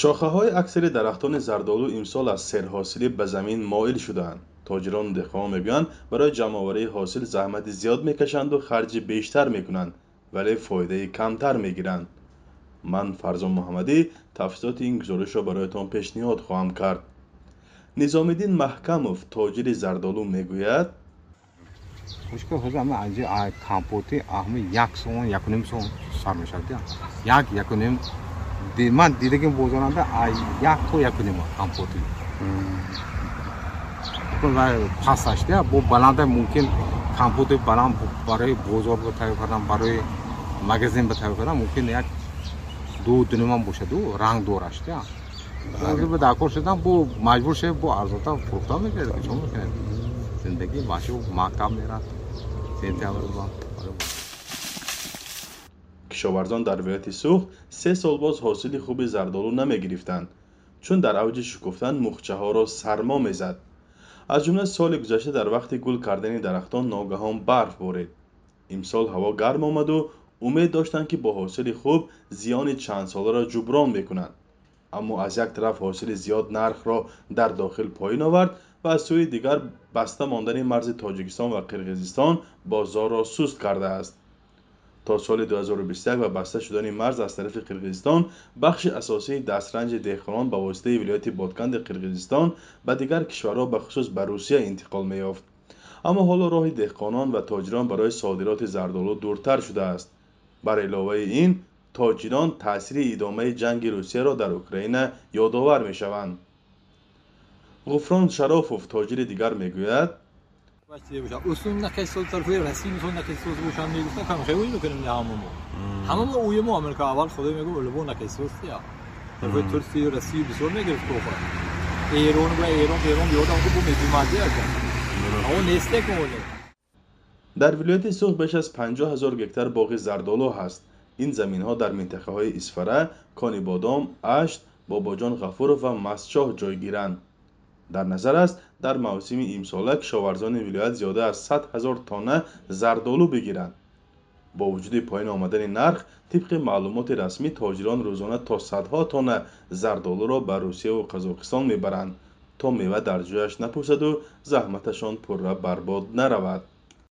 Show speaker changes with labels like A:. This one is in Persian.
A: шохаҳои аксари дарахтони зардолу имсол аз серҳосилӣ ба замин моил шудаанд тоҷирону деҳқон мегӯянд барои ҷамъоварии ҳосил заҳмати зиёд мекашанду харҷи бештар мекунанд вале фоидаи камтар мегиранд ман фарзон муҳаммадӣ тафсилоти ин гузоришро бароятон пешниҳод хоҳам кард низомиддин маҳкамов тоҷири зардолу мегӯяд
B: ҳ компоти аҳми як сон якуним сон сар мешавад як якуним ман дилиги бозоранда якпоякунимкампотпасашда бо баланда мумкин компоти баланд барои бозор таё кардан барои магазин ба таё кардан мумкин як ду дунима бошаду ранг дорашда дакор шудам бо маҷбур шав бо арзонтар фурухта мекардчо мекунед зиндаги машу мактаб мерафт сентябрбо
A: کشاورزان در ولایت سوخ سه سال باز حاصل خوب زردالو نمی گرفتند چون در اوج شکفتن مخچه ها را سرما میزد از جمله سال گذشته در وقت گل کردن درختان ناگهان برف بارید امسال هوا گرم آمد و امید داشتند که با حاصل خوب زیان چند ساله را جبران بکنند اما از یک طرف حاصل زیاد نرخ را در داخل پایین آورد و از سوی دیگر بسته ماندن مرز تاجیکستان و قرقیزستان بازار را سست کرده است تا سال 2021 و بسته شدن مرز از طرف قرقیزستان بخش اساسی دسترنج دهقانان به واسطه ولایت بادکند قرقیزستان به دیگر کشورها به خصوص به روسیه انتقال می‌یافت اما حالا راه دهقانان و تاجران برای صادرات زردالو دورتر شده است بر علاوه این تاجران تاثیر ادامه جنگ روسیه را در اوکراین یادآور می‌شوند غفران شرافوف تاجر دیگر می‌گوید.
C: بچه باشه اصول نکش سال طرف رسی میتون نکش سوز باشم میگفت نکم خیلی اونی بکنم نه همه
D: ما
C: همه اوی ما امریکا اول خدای میگو اولو با نکش سوز دیا
D: طرف
C: ترسی رسی بسور نگرفت که بخورم ایران برای ایران ایران بیاد هم که بو میدی مادی هستم
D: اما
C: نیسته
A: در ولایت سرخ بهش از 50 هزار گکتر باقی زردالو هست. این زمین ها در منطقه های اسفره، کانی بادام، اشت، باباجان غفور و مسچاه جایگیرند. گیرند. дар назар аст дар мавсими имсола кишоварзони вилоят зиёда аз 100 ҳазор тона зардолу бигиранд бо вуҷуди поин омадани нарх тибқи маълумоти расмӣ тоҷирон рӯзона то садҳо тона зардолуро ба русияву қазоқистон мебаранд то мева дар ҷояш напӯсаду заҳматашон пурра барбод наравад